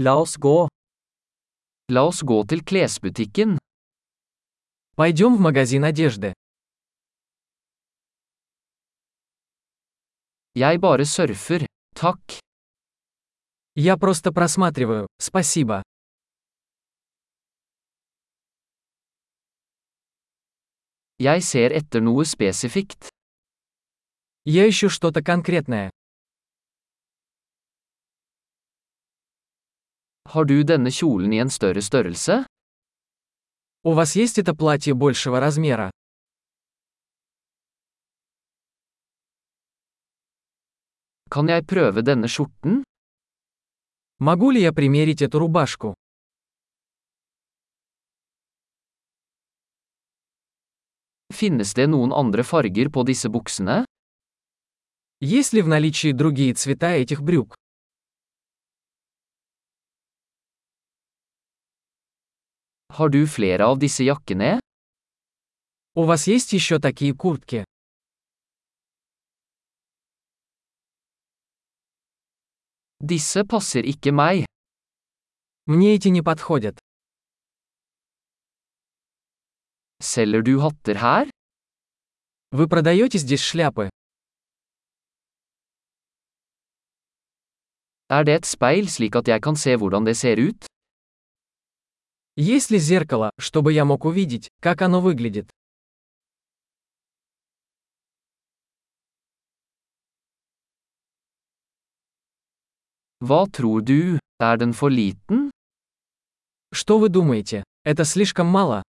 La oss gå. La oss gå til klesbutikken. Пойдем в магазин одежды. Jeg bare surfer. Takk. Я просто просматриваю, спасибо. Jeg ser etter noe spesifikt. Я ищу что-то конкретное. Har du denne kjolen i en større størrelse? У вас есть это платье большего размера? Kan jeg prøve denne skjorten? Могу ли я примерить эту рубашку? Finnes det noen andre farger på disse buksene? Есть ли в наличии другие цвета этих брюк? Har du flere av disse jakkene? У вас есть еще такие куртки? Disse passer ikke meg. Мне эти не подходят. Selger du hatter her? Вы продаете здесь шляпы? Er det et speil slik at jeg kan se hvordan det ser ut? Есть ли зеркало, чтобы я мог увидеть, как оно выглядит? Hva tror du, er den for liten? Что вы думаете? Это слишком мало?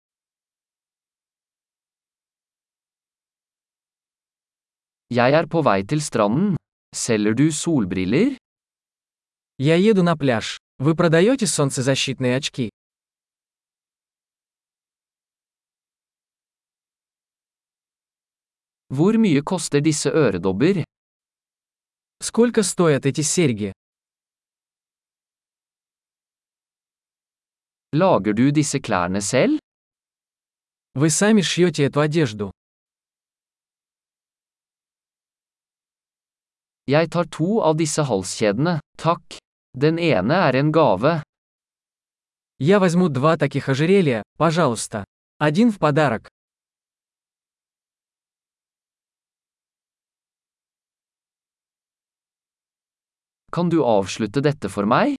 Jeg er på vei til stranden. Selger du solbriller? Я еду на пляж. Вы продаете солнцезащитные очки? Hvor mye koster disse øredobber? Сколько стоят эти серьги? Lager du disse klærne selv? Вы сами шьете эту одежду. Jeg tar to av disse halskjedene, takk. Den ene er en gave. Я возьму два таких ожерелья, пожалуйста. Один в подарок. Kan du avslutte dette for meg?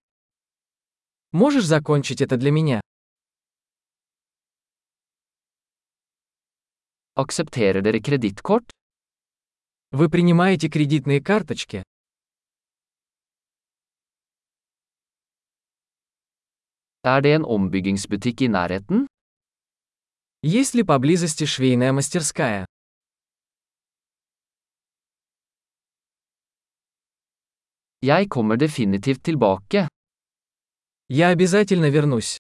Можешь закончить это для меня? Aksepterer dere kredittkort? Вы принимаете кредитные карточки? Er det en ombyggingsbutikk i nærheten? Есть ли поблизости швейная мастерская? Jeg kommer definitivt tilbake. Я обязательно вернусь.